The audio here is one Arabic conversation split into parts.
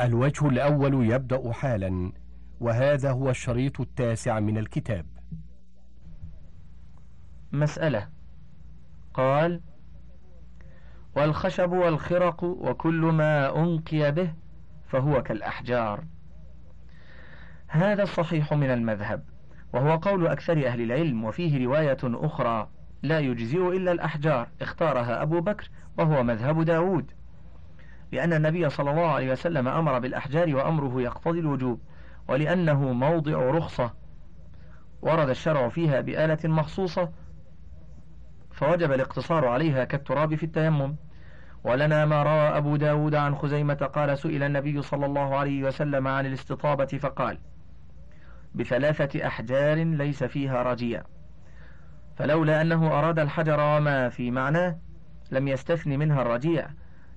الوجه الأول يبدأ حالا وهذا هو الشريط التاسع من الكتاب. مسألة قال والخشب والخرق وكل ما أنقي به فهو كالأحجار. هذا الصحيح من المذهب وهو قول أكثر أهل العلم وفيه رواية أخرى لا يجزئ إلا الأحجار اختارها أبو بكر وهو مذهب داود. لأن النبي صلى الله عليه وسلم أمر بالأحجار وأمره يقتضي الوجوب ولأنه موضع رخصة. ورد الشرع فيها بآلة مخصوصة فوجب الاقتصار عليها كالتراب في التيمم. ولنا ما روى أبو داود عن خزيمة قال سئل النبي صلى الله عليه وسلم عن الاستطابة فقال بثلاثة أحجار ليس فيها رجيع. فلولا أنه أراد الحجر وما في معناه لم يستثن منها الرجيع.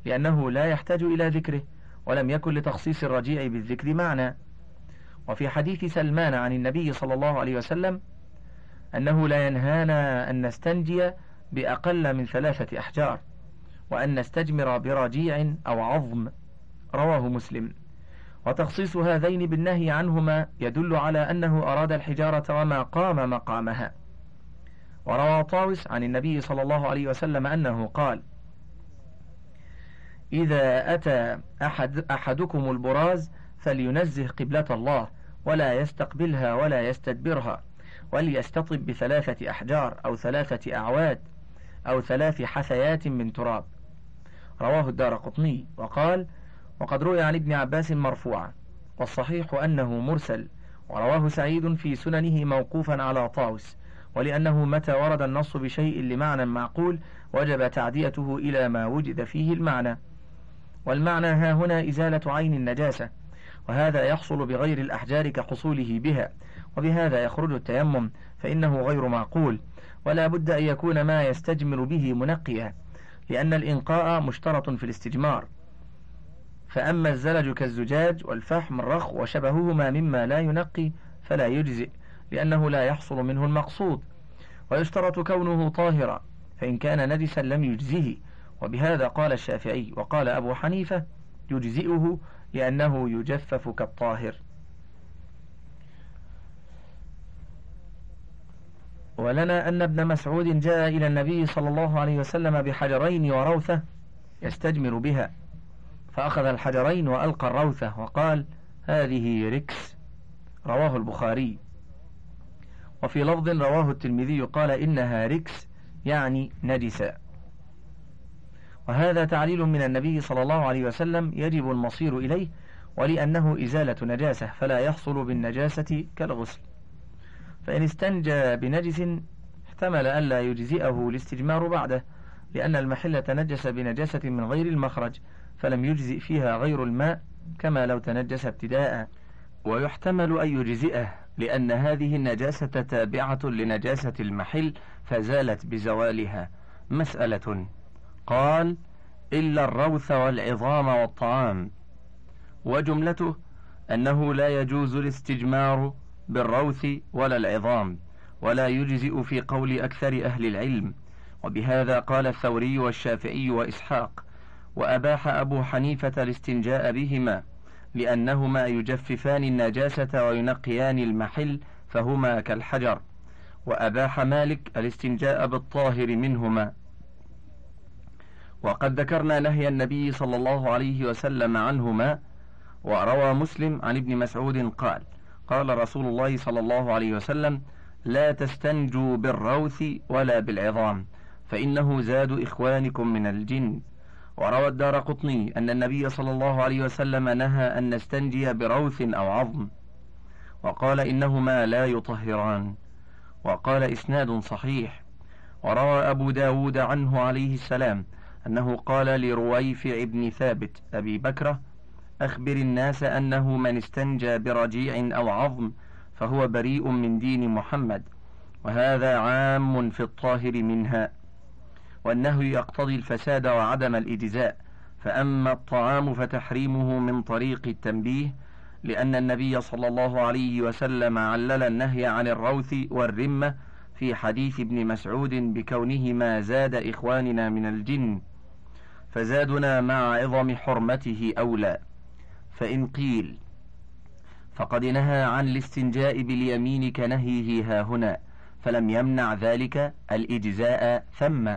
لأنه لا يحتاج إلى ذكره ولم يكن لتخصيص الرجيع بالذكر معنى. وفي حديث سلمان عن النبي صلى الله عليه وسلم أنه لا ينهانا أن نستنجي بأقل من ثلاثة أحجار وأن نستجمر برجيع أو عظم. رواه مسلم. وتخصيص هذين بالنهي عنهما يدل على أنه أراد الحجارة وما قام مقامها. وروى طاوس عن النبي صلى الله عليه وسلم أنه قال إذا أتى أحد أحدكم البراز فلينزه قبلة الله ولا يستقبلها ولا يستدبرها وليستطب بثلاثة أحجار أو ثلاثة أعواد أو ثلاث حثيات من تراب. رواه الدار قطني وقال وقد روي عن ابن عباس مرفوعا والصحيح أنه مرسل ورواه سعيد في سننه موقوفا على طاوس ولأنه متى ورد النص بشيء لمعنى معقول وجب تعديته إلى ما وجد فيه المعنى. والمعنى ها هنا إزالة عين النجاسة وهذا يحصل بغير الأحجار كحصوله بها وبهذا يخرج التيمم فإنه غير معقول ولا بد أن يكون ما يستجمر به منقيا لأن الإنقاء مشترط في الاستجمار. فأما الزلج كالزجاج والفحم الرخ وشبههما مما لا ينقي فلا يجزئ لأنه لا يحصل منه المقصود ويشترط كونه طاهرا فإن كان نجسا لم يجزه. وبهذا قال الشافعي وقال أبو حنيفة يجزئه لأنه يجفف كالطاهر. ولنا أن ابن مسعود جاء إلى النبي صلى الله عليه وسلم بحجرين وروثة يستجمر بها. فأخذ الحجرين وألقى الروثة وقال هذه ركس. رواه البخاري. وفي لفظ رواه الترمذي قال إنها ركس يعني نجسة. وهذا تعليل من النبي صلى الله عليه وسلم يجب المصير إليه ولأنه إزالة نجاسة فلا يحصل بالنجاسة كالغسل. فإن استنجى بنجس احتمل ألا يجزئه الاستجمار بعده لأن المحل تنجس بنجاسة من غير المخرج فلم يجزئ فيها غير الماء كما لو تنجس ابتداء. ويحتمل أن يجزئه لأن هذه النجاسة تابعة لنجاسة المحل فزالت بزوالها. مسألة قال إلا الروث والعظام والطعام. وجملته أنه لا يجوز الاستجمار بالروث ولا العظام ولا يجزئ في قول أكثر أهل العلم. وبهذا قال الثوري والشافعي وإسحاق وأباح أبو حنيفة الاستنجاء بهما لأنهما يجففان النجاسة وينقيان المحل فهما كالحجر. وأباح مالك الاستنجاء بالطاهر منهما. وقد ذكرنا نهي النبي صلى الله عليه وسلم عنهما وروى مسلم عن ابن مسعود قال قال رسول الله صلى الله عليه وسلم لا تستنجوا بالروث ولا بالعظام فإنه زاد إخوانكم من الجن. وروى الدار قطني أن النبي صلى الله عليه وسلم نهى أن نستنجي بروث أو عظم. وقال إنهما لا يطهران. وقال إسناد صحيح. وروى أبو داود عنه عليه السلام أنه قال لرويفع بن ثابت أبي بكرة أخبر الناس أنه من استنجى برجيع أو عظم فهو بريء من دين محمد وهذا عام في الطاهر منها والنهي يقتضي الفساد وعدم الإجزاء فأما الطعام فتحريمه من طريق التنبيه لأن النبي صلى الله عليه وسلم علل النهي عن الروث والرمة في حديث ابن مسعود بكونهما زاد إخواننا من الجن. فزادنا مع عظم حرمته أولى. فإن قيل فقد نهى عن الاستنجاء باليمين كنهيه ها هنا فلم يمنع ذلك الإجزاء ثم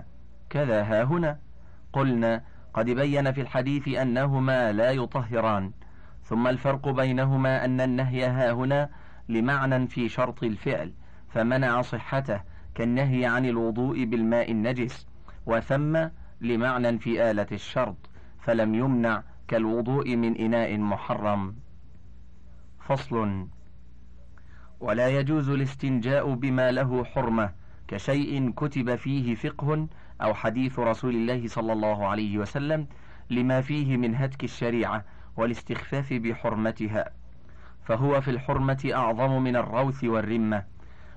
كذا ها هنا. قلنا قد بين في الحديث أنهما لا يطهران ثم الفرق بينهما أن النهي ها هنا لمعنى في شرط الفعل فمنع صحته كالنهي عن الوضوء بالماء النجس وثم لمعنى في آلة الشرط فلم يمنع كالوضوء من إناء محرم. فصل ولا يجوز الاستنجاء بما له حرمة كشيء كتب فيه فقه أو حديث رسول الله صلى الله عليه وسلم لما فيه من هتك الشريعة والاستخفاف بحرمتها فهو في الحرمة أعظم من الروث والرمة.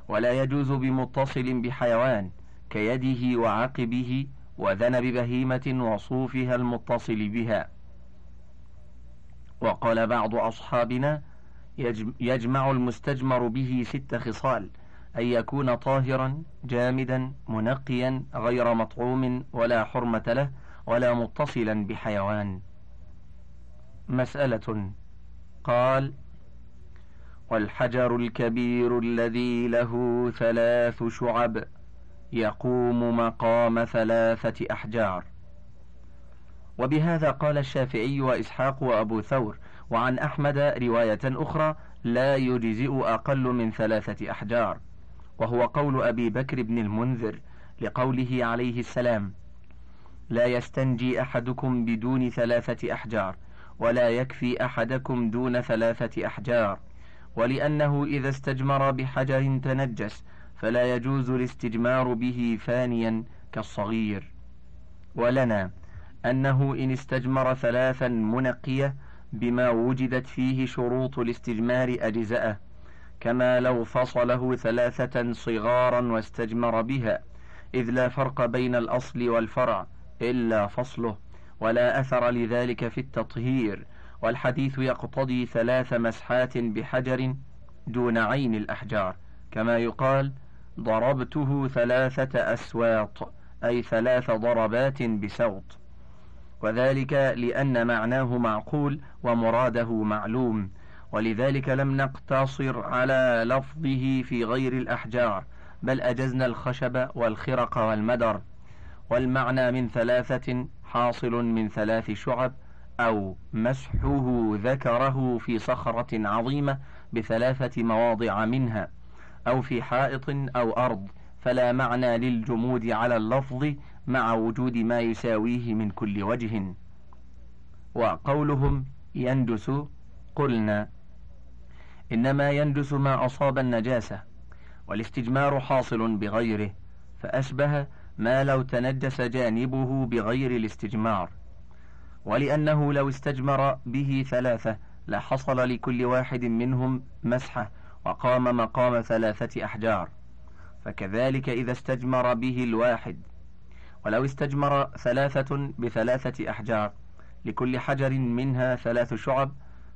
ولا يجوز بمتصل بحيوان كيده وعقبه وذنب بهيمة وصوفها المتصل بها. وقال بعض أصحابنا يجمع المستجمر به ست خصال أن يكون طاهرا جامدا منقيا غير مطعوم ولا حرمة له ولا متصلا بحيوان. مسألة قال والحجر الكبير الذي له ثلاث شعب. يقوم مقام ثلاثة أحجار. وبهذا قال الشافعي وإسحاق وأبو ثور وعن أحمد رواية أخرى لا يجزئ أقل من ثلاثة أحجار. وهو قول أبي بكر بن المنذر لقوله عليه السلام لا يستنجي أحدكم بدون ثلاثة أحجار ولا يكفي أحدكم دون ثلاثة أحجار ولأنه إذا استجمر بحجر تنجس فلا يجوز الاستجمار به فانيا كالصغير. ولنا أنه إن استجمر ثلاثا منقية بما وجدت فيه شروط الاستجمار أجزأه كما لو فصله ثلاثة صغارا واستجمر بها إذ لا فرق بين الأصل والفرع إلا فصله ولا أثر لذلك في التطهير. والحديث يقتضي ثلاث مسحات بحجر دون عين الأحجار كما يقال ضربته ثلاثة أسواط أي ثلاث ضربات بسوط. وذلك لأن معناه معقول ومراده معلوم. ولذلك لم نقتصر على لفظه في غير الأحجار بل أجزنا الخشب والخرق والمدر. والمعنى من ثلاثة حاصل من ثلاث شعب أو مسحه ذكره في صخرة عظيمة بثلاثة مواضع منها. أو في حائط أو أرض فلا معنى للجمود على اللفظ مع وجود ما يساويه من كل وجه. وقولهم يندس قلنا. إنما يندس ما أصاب النجاسة والاستجمار حاصل بغيره فأشبه ما لو تنجس جانبه بغير الاستجمار. ولأنه لو استجمر به ثلاثة لحصل لكل واحد منهم مسحة وقام مقام ثلاثة أحجار فكذلك إذا استجمر به الواحد. ولو استجمر ثلاثة بثلاثة أحجار لكل حجر منها ثلاث شعب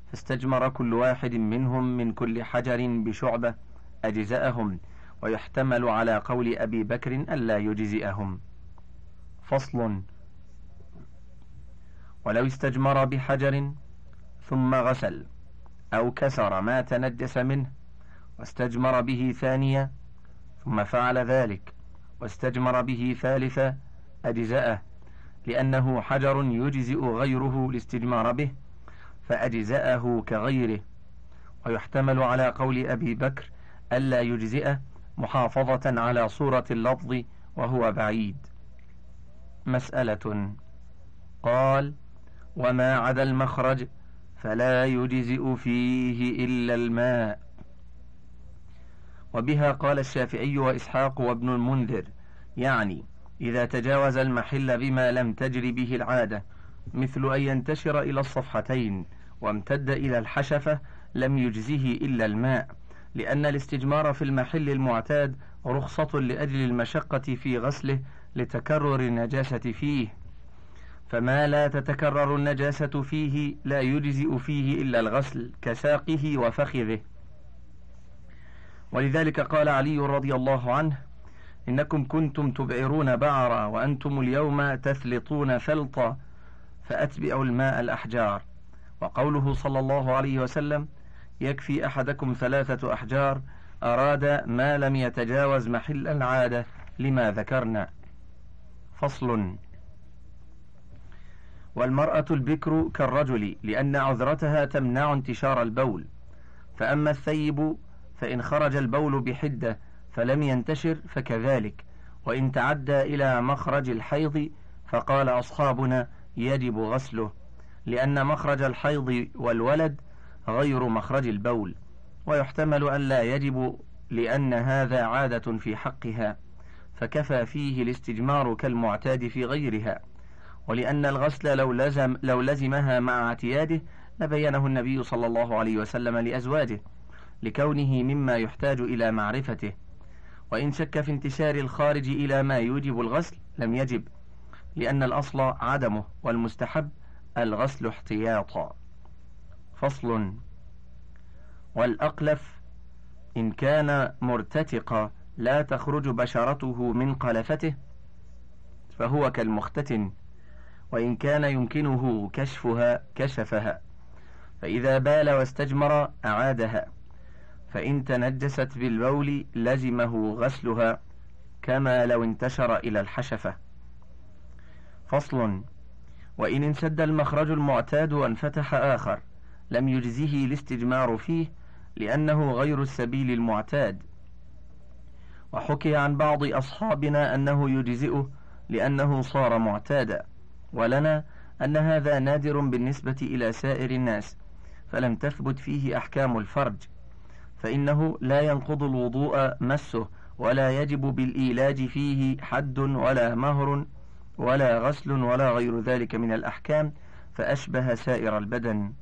فاستجمر كل واحد منهم من كل حجر بشعبة أجزأهم ويحتمل على قول أبي بكر ألا يجزئهم. فصل. ولو استجمر بحجر ثم غسل أو كسر ما تنجس منه واستجمر به ثانية ثم فعل ذلك واستجمر به ثالثة أجزأه لأنه حجر يجزئ غيره الاستجمار به فأجزأه كغيره ويحتمل على قول أبي بكر ألا يجزئه محافظة على صورة اللفظ وهو بعيد. مسألة قال وما عدا المخرج فلا يجزئ فيه إلا الماء. وبها قال الشافعي وإسحاق وابن المنذر يعني إذا تجاوز المحل بما لم تجر به العادة مثل أن ينتشر إلى الصفحتين وامتد إلى الحشفة لم يجزه إلا الماء لأن الاستجمار في المحل المعتاد رخصة لأجل المشقة في غسله لتكرر النجاسة فيه. فما لا تتكرر النجاسة فيه لا يجزئ فيه إلا الغسل كساقه وفخذه. ولذلك قال علي رضي الله عنه إنكم كنتم تبعرون بعرا وأنتم اليوم تثلطون ثلطا فأتبعوا الماء الأحجار. وقوله صلى الله عليه وسلم يكفي أحدكم ثلاثة أحجار أراد ما لم يتجاوز محل العادة لما ذكرنا. فصل. والمرأة البكر كالرجل لأن عذرتها تمنع انتشار البول. فأما الثيب فإن خرج البول بحدة فلم ينتشر فكذلك. وإن تعدى إلى مخرج الحيض فقال أصحابنا يجب غسله لأن مخرج الحيض والولد غير مخرج البول. ويحتمل أن لا يجب لأن هذا عادة في حقها فكفى فيه الاستجمار كالمعتاد في غيرها. ولأن الغسل لو, لزم لو لزمها مع اعتياده لبينه النبي صلى الله عليه وسلم لأزواجه. لكونه مما يحتاج إلى معرفته. وإن شك في انتشار الخارج إلى ما يوجب الغسل لم يجب لأن الأصل عدمه والمستحب الغسل احتياطا. فصل. والأقلف إن كان مرتتقا لا تخرج بشرته من قلفته فهو كالمختتن. وإن كان يمكنه كشفها كشفها. فإذا بال واستجمر أعادها. فإن تنجست بالبول لزمه غسلها كما لو انتشر إلى الحشفة. فصل وإن انسد المخرج المعتاد وانفتح آخر لم يجزه الاستجمار فيه لأنه غير السبيل المعتاد. وحكي عن بعض أصحابنا أنه يجزئه لأنه صار معتادا ولنا أن هذا نادر بالنسبة إلى سائر الناس فلم تثبت فيه أحكام الفرج. فإنه لا ينقض الوضوء مسه ولا يجب بالإيلاج فيه حد ولا مهر ولا غسل ولا غير ذلك من الأحكام فأشبه سائر البدن.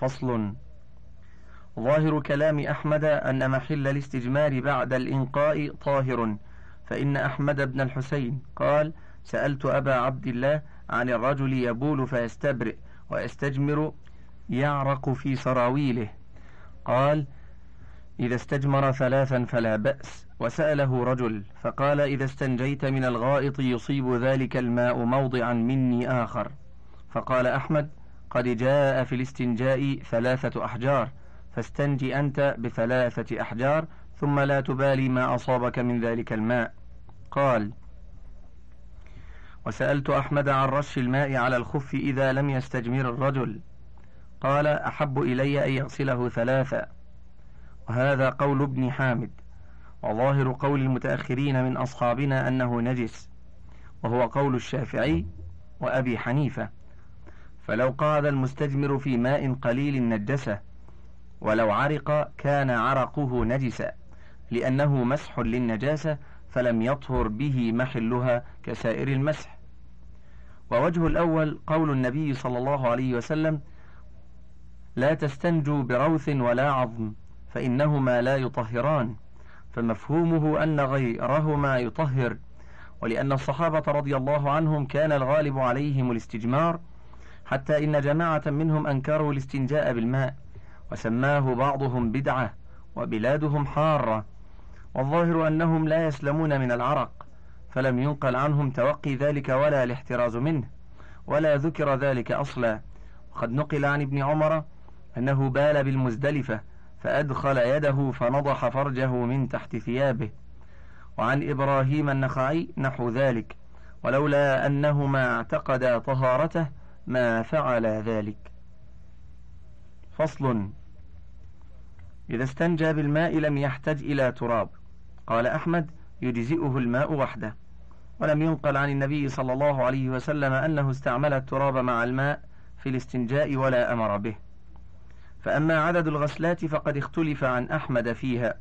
فصل ظاهر كلام أحمد أن محل الاستجمار بعد الإنقاء طاهر فإن أحمد بن الحسين قال سألت أبا عبد الله عن الرجل يبول فيستبرئ ويستجمر يعرق في سراويله. قال إذا استجمر ثلاثا فلا بأس. وسأله رجل فقال إذا استنجيت من الغائط يصيب ذلك الماء موضعا مني آخر. فقال أحمد قد جاء في الاستنجاء ثلاثة أحجار فاستنجي أنت بثلاثة أحجار ثم لا تبالي ما أصابك من ذلك الماء. قال وسألت أحمد عن رش الماء على الخف إذا لم يستجمر الرجل. قال أحب إلي أن يغسله ثلاثا وهذا قول ابن حامد. وظاهر قول المتأخرين من أصحابنا أنه نجس. وهو قول الشافعي وأبي حنيفة. فلو قعد المستجمر في ماء قليل نجسه ولو عرق كان عرقه نجسا لأنه مسح للنجاسة فلم يطهر به محلها كسائر المسح. ووجه الأول قول النبي صلى الله عليه وسلم لا تستنجوا بروث ولا عظم. فإنهما لا يطهران فمفهومه أن غيرهما يطهر ولأن الصحابة رضي الله عنهم كان الغالب عليهم الاستجمار حتى إن جماعة منهم أنكروا الاستنجاء بالماء وسماه بعضهم بدعة وبلادهم حارة والظاهر أنهم لا يسلمون من العرق فلم ينقل عنهم توقي ذلك ولا الاحتراز منه ولا ذكر ذلك أصلا. وقد نقل عن ابن عمر أنه بال بالمزدلفة فأدخل يده فنضح فرجه من تحت ثيابه. وعن إبراهيم النخعي نحو ذلك ولولا أنهما اعتقدا طهارته ما فعل ذلك. فصل إذا استنجى بالماء لم يحتج إلى تراب. قال أحمد يجزئه الماء وحده. ولم ينقل عن النبي صلى الله عليه وسلم أنه استعمل التراب مع الماء في الاستنجاء ولا أمر به. فأما عدد الغسلات فقد اختلف عن أحمد فيها.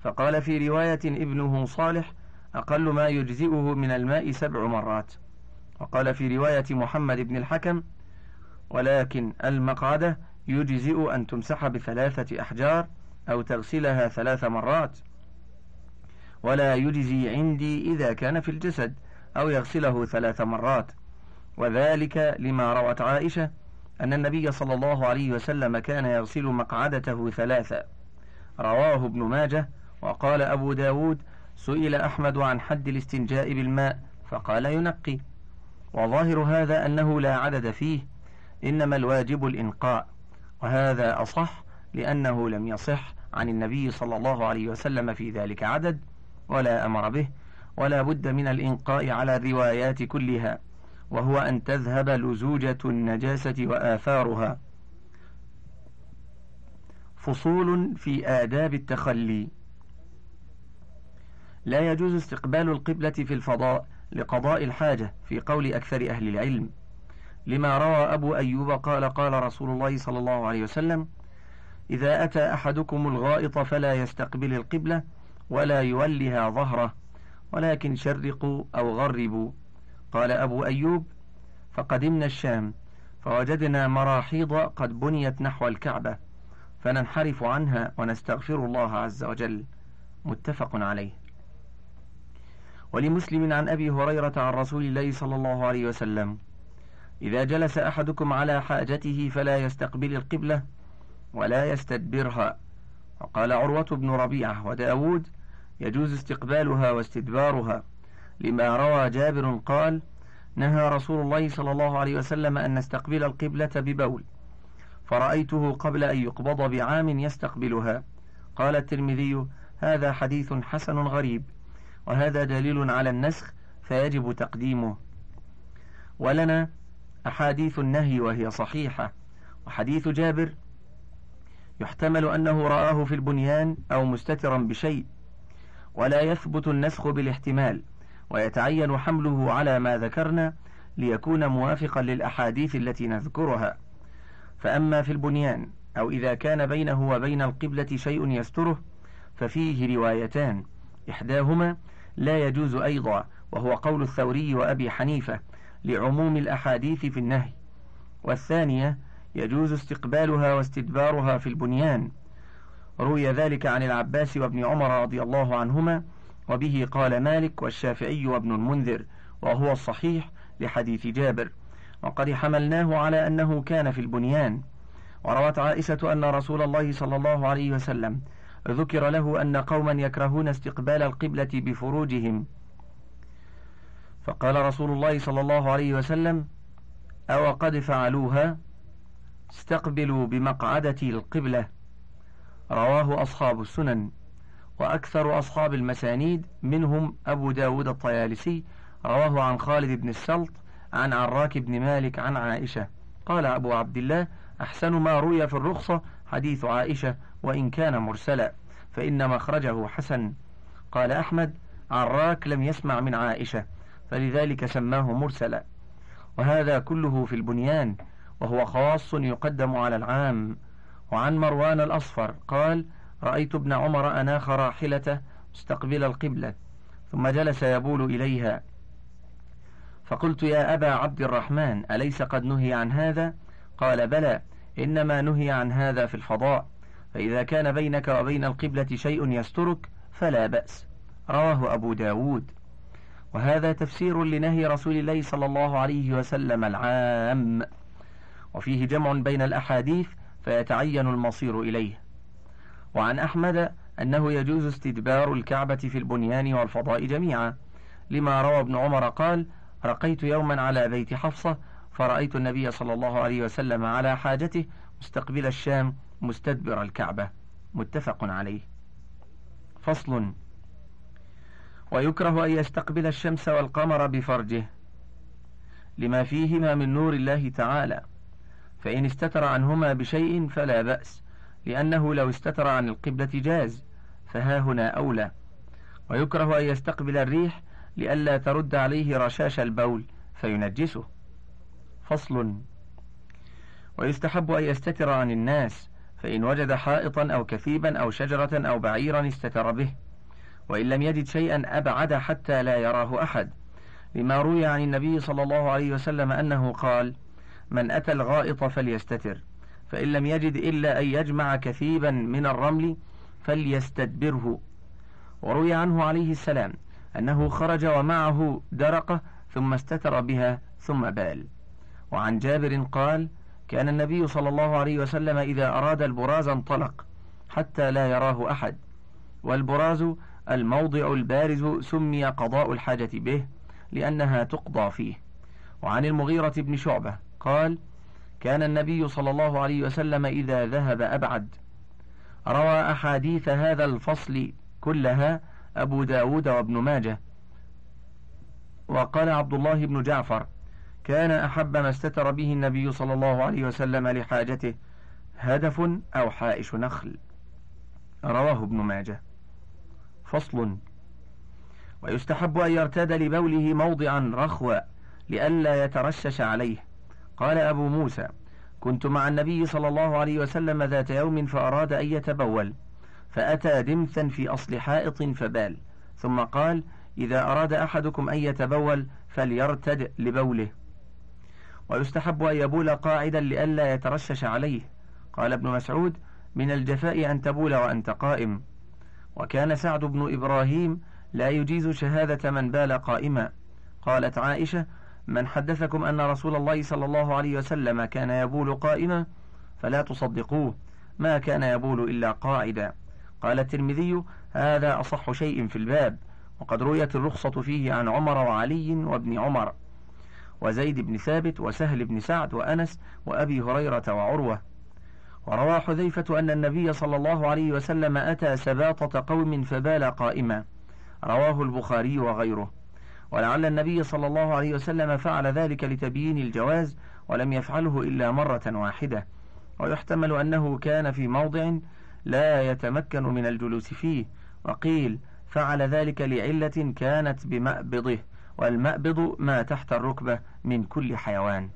فقال في رواية ابنه صالح أقل ما يجزئه من الماء سبع مرات. وقال في رواية محمد بن الحكم ولكن المقعدة يجزئ أن تمسح بثلاثة أحجار أو تغسلها ثلاث مرات. ولا يجزي عندي إذا كان في الجسد أو يغسله ثلاث مرات. وذلك لما روت عائشة أن النبي صلى الله عليه وسلم كان يغسل مقعدته ثلاثا رواه ابن ماجه وقال أبو داود سئل أحمد عن حد الاستنجاء بالماء فقال ينقي. وظاهر هذا أنه لا عدد فيه إنما الواجب الإنقاء. وهذا أصح لأنه لم يصح عن النبي صلى الله عليه وسلم في ذلك عدد ولا أمر به ولا بد من الإنقاء على الروايات كلها. وهو أن تذهب لزوجة النجاسة وآثارها. فصول في آداب التخلي. لا يجوز استقبال القبلة في الفضاء لقضاء الحاجة في قول أكثر أهل العلم. لما روى أبو أيوب قال قال رسول الله صلى الله عليه وسلم إذا أتى أحدكم الغائط فلا يستقبل القبلة ولا يولها ظهره ولكن شرقوا أو غربوا. قال أبو أيوب فقدمنا الشام فوجدنا مراحيض قد بنيت نحو الكعبة فننحرف عنها ونستغفر الله عز وجل. متفق عليه. ولمسلم عن أبي هريرة عن رسول الله صلى الله عليه وسلم إذا جلس أحدكم على حاجته فلا يستقبل القبلة ولا يستدبرها. وقال عروة بن ربيعة وداود يجوز استقبالها واستدبارها. لما روى جابر قال نهى رسول الله صلى الله عليه وسلم أن نستقبل القبلة ببول فرأيته قبل أن يقبض بعام يستقبلها. قال الترمذي هذا حديث حسن غريب وهذا دليل على النسخ فيجب تقديمه. ولنا أحاديث النهي وهي صحيحة وحديث جابر يحتمل أنه رآه في البنيان أو مستترا بشيء ولا يثبت النسخ بالاحتمال. ويتعين حمله على ما ذكرنا ليكون موافقا للأحاديث التي نذكرها. فأما في البنيان أو إذا كان بينه وبين القبلة شيء يستره ففيه روايتان. إحداهما لا يجوز أيضا وهو قول الثوري وأبي حنيفة لعموم الأحاديث في النهي. والثانية يجوز استقبالها واستدبارها في البنيان. روي ذلك عن العباس وابن عمر رضي الله عنهما وبه قال مالك والشافعي وابن المنذر وهو الصحيح لحديث جابر. وقد حملناه على أنه كان في البنيان. وروت عائشة أن رسول الله صلى الله عليه وسلم ذكر له أن قوما يكرهون استقبال القبلة بفروجهم. فقال رسول الله صلى الله عليه وسلم أو قد فعلوها؟ استقبلوا بمقعدة القبلة. رواه أصحاب السنن. وأكثر أصحاب المسانيد منهم أبو داود الطيالسي رواه عن خالد بن السلط عن عراك بن مالك عن عائشة. قال أبو عبد الله أحسن ما روي في الرخصة حديث عائشة وإن كان مرسلا فإن مخرجه حسن. قال أحمد عراك لم يسمع من عائشة فلذلك سماه مرسلا. وهذا كله في البنيان وهو خاص يقدم على العام. وعن مروان الأصفر قال رأيت ابن عمر أناخ راحلته مستقبل القبلة ثم جلس يبول إليها. فقلت يا أبا عبد الرحمن أليس قد نهي عن هذا؟ قال بلى إنما نهي عن هذا في الفضاء فإذا كان بينك وبين القبلة شيء يسترك فلا بأس. رواه أبو داود. وهذا تفسير لنهي رسول الله صلى الله عليه وسلم العام. وفيه جمع بين الأحاديث فيتعين المصير إليه. وعن أحمد أنه يجوز استدبار الكعبة في البنيان والفضاء جميعا لما روى ابن عمر قال رقيت يوما على بيت حفصة فرأيت النبي صلى الله عليه وسلم على حاجته مستقبل الشام مستدبر الكعبة. متفق عليه. فصل ويكره أن يستقبل الشمس والقمر بفرجه لما فيهما من نور الله تعالى فإن استتر عنهما بشيء فلا بأس لأنه لو استتر عن القبلة جاز فها هنا أولى. ويكره أن يستقبل الريح لئلا ترد عليه رشاش البول فينجسه. فصل. ويستحب أن يستتر عن الناس فإن وجد حائطا أو كثيبا أو شجرة أو بعيرا استتر به. وإن لم يجد شيئا أبعد حتى لا يراه أحد. لما روي عن النبي صلى الله عليه وسلم أنه قال من أتى الغائط فليستتر. فإن لم يجد إلا أن يجمع كثيبا من الرمل فليستدبره. وروي عنه عليه السلام أنه خرج ومعه درقة ثم استتر بها ثم بال. وعن جابر قال كان النبي صلى الله عليه وسلم إذا أراد البراز انطلق حتى لا يراه أحد. والبراز الموضع البارز سمي قضاء الحاجة به لأنها تقضى فيه. وعن المغيرة بن شعبة قال كان النبي صلى الله عليه وسلم إذا ذهب أبعد. روى أحاديث هذا الفصل كلها أبو داود وابن ماجه. وقال عبد الله بن جعفر كان أحب ما استتر به النبي صلى الله عليه وسلم لحاجته هدف أو حائش نخل. رواه ابن ماجه. فصل. ويستحب أن يرتاد لبوله موضعا رخوا لئلا يترشش عليه. قال أبو موسى كنت مع النبي صلى الله عليه وسلم ذات يوم فأراد أن يتبول فأتى دمثا في أصل حائط فبال ثم قال إذا أراد أحدكم أن يتبول فليرتد لبوله. ويستحب أن يبول قاعدا لئلا يترشش عليه. قال ابن مسعود من الجفاء أن تبول وأنت قائم. وكان سعد بن إبراهيم لا يجيز شهادة من بال قائما. قالت عائشة من حدثكم أن رسول الله صلى الله عليه وسلم كان يبول قائما فلا تصدقوه ما كان يبول إلا قاعدا. قال الترمذي هذا أصح شيء في الباب وقد رويت الرخصة فيه عن عمر وعلي وابن عمر وزيد بن ثابت وسهل بن سعد وأنس وأبي هريرة وعروة. وروى حذيفة أن النبي صلى الله عليه وسلم أتى سباطة قوم فبال قائما. رواه البخاري وغيره. ولعل النبي صلى الله عليه وسلم فعل ذلك لتبيين الجواز ولم يفعله إلا مرة واحدة. ويحتمل أنه كان في موضع لا يتمكن من الجلوس فيه. وقيل فعل ذلك لعلة كانت بمأبضه والمأبض ما تحت الركبة من كل حيوان.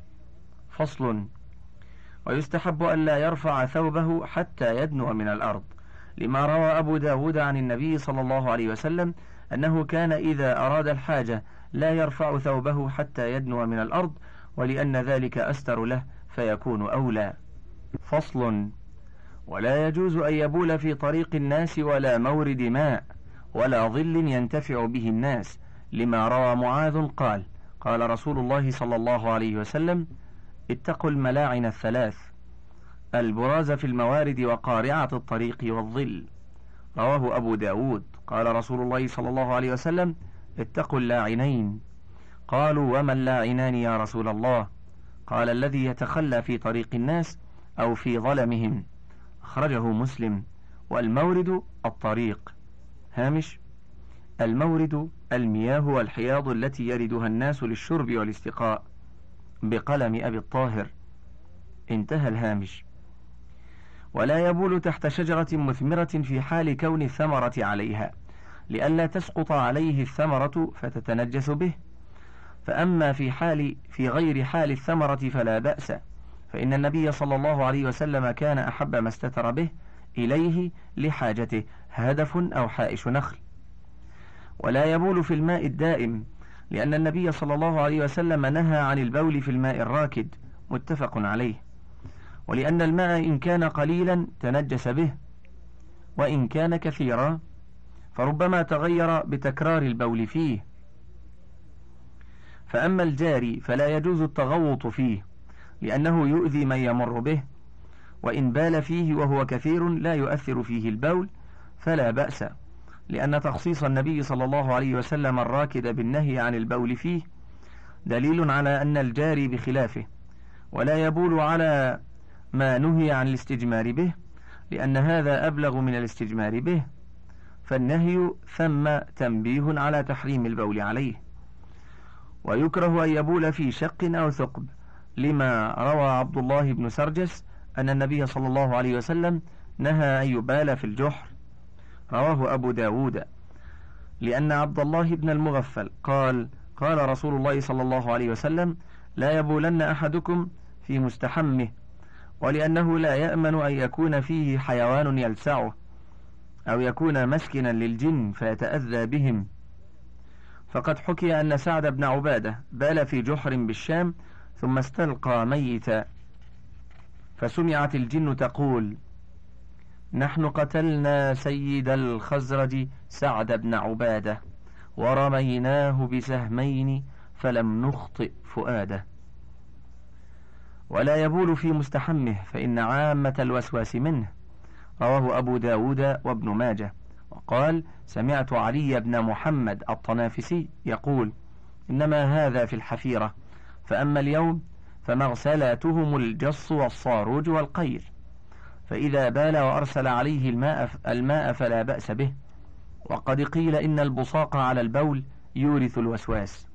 فصل. ويستحب أن لا يرفع ثوبه حتى يدنو من الأرض. لما روى أبو داود عن النبي صلى الله عليه وسلم أنه كان إذا أراد الحاجة لا يرفع ثوبه حتى يدنو من الأرض ولأن ذلك أستر له فيكون أولى. فصل ولا يجوز أن يبول في طريق الناس ولا مورد ماء ولا ظل ينتفع به الناس. لما روى معاذ قال قال رسول الله صلى الله عليه وسلم اتقوا الملاعن الثلاث البراز في الموارد وقارعة الطريق والظل. رواه أبو داود. قال رسول الله صلى الله عليه وسلم اتقوا اللاعنين. قالوا وما اللاعنان يا رسول الله؟ قال الذي يتخلى في طريق الناس أو في ظلمهم. أخرجه مسلم. والمورد الطريق. هامش المورد المياه والحياض التي يردها الناس للشرب والاستقاء. بقلم أبي الطاهر. انتهى الهامش. ولا يبول تحت شجرة مثمرة في حال كون الثمرة عليها. لئلا تسقط عليه الثمرة فتتنجس به. فأما في حال في غير حال الثمرة فلا بأس. فإن النبي صلى الله عليه وسلم كان أحب ما استتر به إليه لحاجته هدف أو حائش نخل. ولا يبول في الماء الدائم لأن النبي صلى الله عليه وسلم نهى عن البول في الماء الراكد. متفق عليه. ولأن الماء إن كان قليلا تنجس به وإن كان كثيرا فربما تغير بتكرار البول فيه. فأما الجاري فلا يجوز التغوط فيه لأنه يؤذي من يمر به وإن بال فيه وهو كثير لا يؤثر فيه البول فلا بأس لأن تخصيص النبي صلى الله عليه وسلم الراكد بالنهي عن البول فيه دليل على أن الجاري بخلافه ولا يبول على ما نهي عن الاستجمار به لأن هذا أبلغ من الاستجمار به. فالنهي ثم تنبيه على تحريم البول عليه. ويكره أن يبول في شق أو ثقب لما روى عبد الله بن سرجس أن النبي صلى الله عليه وسلم نهى أن يبال في الجحر. رواه أبو داود. لأن عبد الله بن المغفل قال قال رسول الله صلى الله عليه وسلم لا يبولن أحدكم في مستحمه ولأنه لا يأمن أن يكون فيه حيوان يلسعه أو يكون مسكنا للجن فيتأذى بهم. فقد حكي أن سعد بن عبادة بال في جحر بالشام ثم استلقى ميتا. فسمعت الجن تقول نحن قتلنا سيد الخزرج سعد بن عبادة ورميناه بسهمين فلم نخطئ فؤاده. ولا يبول في مستحمه فإن عامة الوسواس منه. رواه أبو داود وابن ماجه. وقال سمعت علي بن محمد الطنافسي يقول إنما هذا في الحفيرة. فأما اليوم فمغسلاتهم الجص والصاروج والقير. فإذا بال وأرسل عليه الماء, الماء فلا بأس به. وقد قيل إن البصاق على البول يورث الوسواس.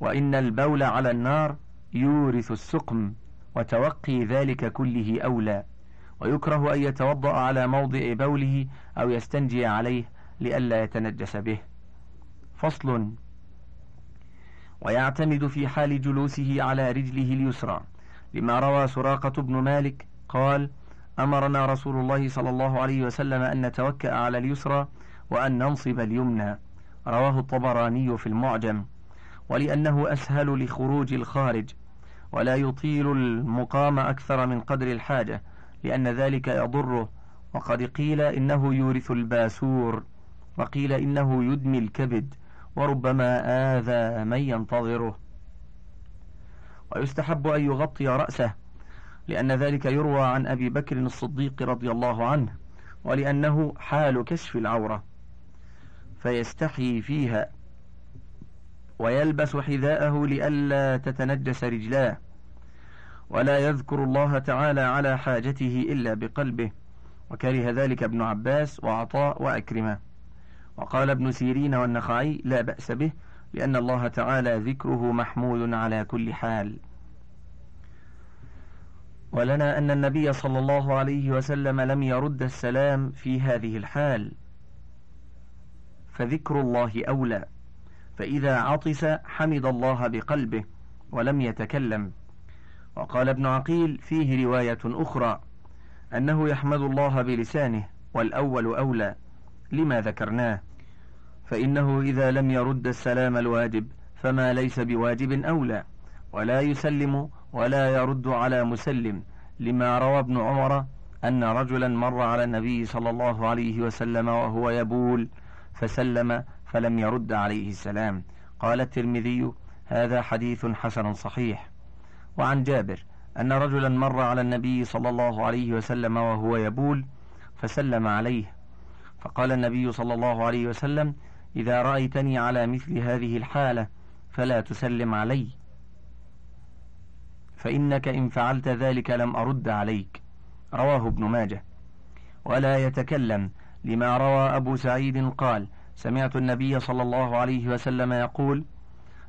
وإن البول على النار يورث السقم وتوقي ذلك كله أولى ويكره أن يتوضأ على موضع بوله أو يستنجي عليه لئلا يتنجس به. فصل. ويعتمد في حال جلوسه على رجله اليسرى لما روى سراقة بن مالك قال أمرنا رسول الله صلى الله عليه وسلم أن نتوكأ على اليسرى وأن ننصب اليمنى. رواه الطبراني في المعجم. ولأنه أسهل لخروج الخارج. ولا يطيل المقام أكثر من قدر الحاجة لأن ذلك يضره وقد قيل إنه يورث الباسور وقيل إنه يدمي الكبد وربما آذى من ينتظره. ويستحب أن يغطي رأسه لأن ذلك يروى عن أبي بكر الصديق رضي الله عنه ولأنه حال كشف العورة. فيستحي فيها. ويلبس حذاءه لئلا تتنجس رجلاه. ولا يذكر الله تعالى على حاجته إلا بقلبه. وكره ذلك ابن عباس وعطاء وأكرمة. وقال ابن سيرين والنخعي لا بأس به لأن الله تعالى ذكره محمود على كل حال. ولنا أن النبي صلى الله عليه وسلم لم يرد السلام في هذه الحال. فذكر الله أولى. فإذا عطس حمد الله بقلبه ولم يتكلم. وقال ابن عقيل فيه رواية أخرى أنه يحمد الله بلسانه والأول أولى لما ذكرناه. فإنه إذا لم يرد السلام الواجب فما ليس بواجب أولى ولا يسلم ولا يرد على مسلم لما روى ابن عمر أن رجلا مر على النبي صلى الله عليه وسلم وهو يبول فسلم فلم يرد عليه السلام. قال الترمذي هذا حديث حسن صحيح. وعن جابر أن رجلا مر على النبي صلى الله عليه وسلم وهو يبول فسلم عليه. فقال النبي صلى الله عليه وسلم إذا رأيتني على مثل هذه الحالة فلا تسلم علي. فإنك إن فعلت ذلك لم أرد عليك. رواه ابن ماجه. ولا يتكلم لما روى أبو سعيد قال سمعت النبي صلى الله عليه وسلم يقول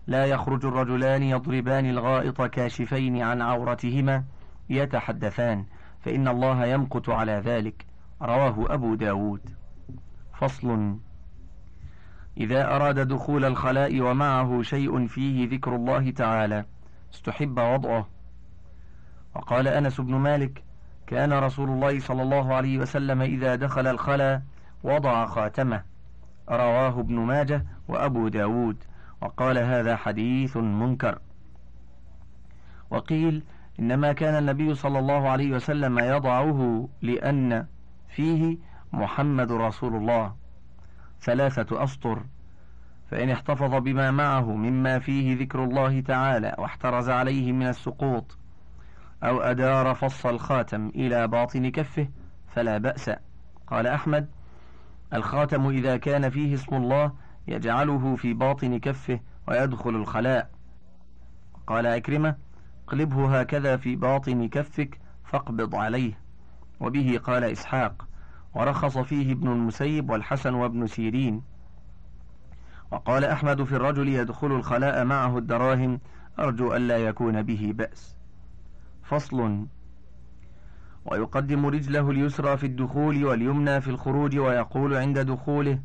لا يخرج الرجلان يضربان الغائط كاشفين عن عورتهما يتحدثان فإن الله يمقت على ذلك. رواه أبو داود. فصل. إذا أراد دخول الخلاء ومعه شيء فيه ذكر الله تعالى استحب وضعه. وقال أنس بن مالك كان رسول الله صلى الله عليه وسلم إذا دخل الخلاء وضع خاتمه. رواه ابن ماجه وأبو داود وقال هذا حديث منكر. وقيل إنما كان النبي صلى الله عليه وسلم يضعه لأن فيه محمد رسول الله ثلاثة أسطر. فإن احتفظ بما معه مما فيه ذكر الله تعالى واحترز عليه من السقوط أو أدار فص الخاتم إلى باطن كفه فلا بأس. قال أحمد الخاتم إذا كان فيه اسم الله يجعله في باطن كفه ويدخل الخلاء. قال أكرمة اقلبه هكذا في باطن كفك فاقبض عليه. وبه قال إسحاق ورخص فيه ابن المسيب والحسن وابن سيرين. وقال أحمد في الرجل يدخل الخلاء معه الدراهم أرجو ألا يكون به بأس. فصل ويقدم رجله اليسرى في الدخول واليمنى في الخروج ويقول عند دخوله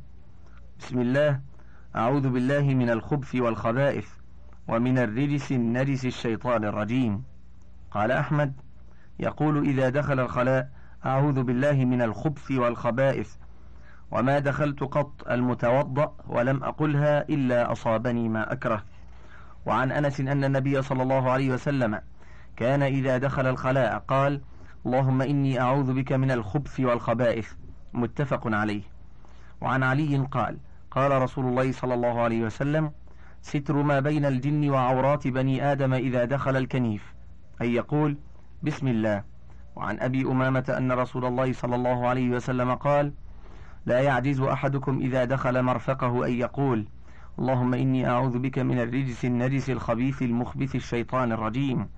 بسم الله أعوذ بالله من الخبث والخبائث ومن الرجس النجس الشيطان الرجيم. قال أحمد يقول إذا دخل الخلاء أعوذ بالله من الخبث والخبائث وما دخلت قط المتوضأ ولم أقلها إلا أصابني ما أكره. وعن أنس أن النبي صلى الله عليه وسلم كان إذا دخل الخلاء قال اللهم إني أعوذ بك من الخبث والخبائث. متفق عليه. وعن علي قال قال رسول الله صلى الله عليه وسلم ستر ما بين الجن وعورات بني آدم إذا دخل الكنيف. أي يقول بسم الله. وعن أبي أمامة أن رسول الله صلى الله عليه وسلم قال لا يعجز أحدكم إذا دخل مرفقه أن يقول اللهم إني أعوذ بك من الرجس النجس الخبيث المخبث الشيطان الرجيم.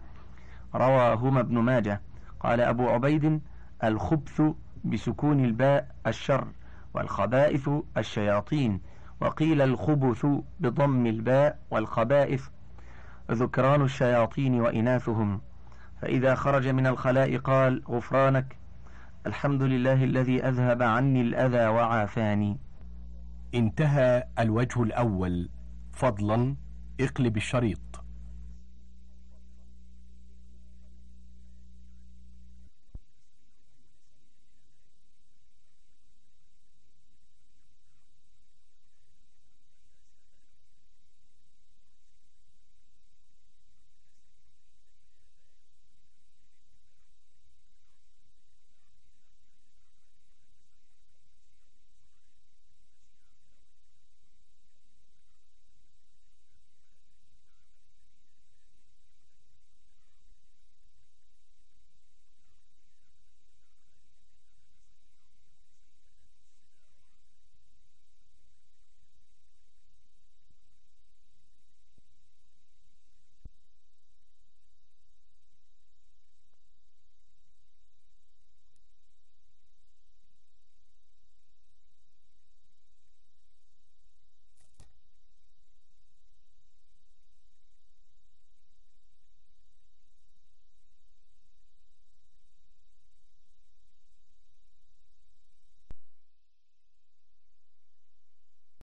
رواهما ابن ماجه. قال أبو عبيد الخبث بسكون الباء الشر والخبائث الشياطين وقيل الخبث بضم الباء والخبائث ذكران الشياطين وإناثهم فإذا خرج من الخلاء قال غفرانك الحمد لله الذي أذهب عني الأذى وعافاني انتهى الوجه الأول. فضلا اقلب الشريط.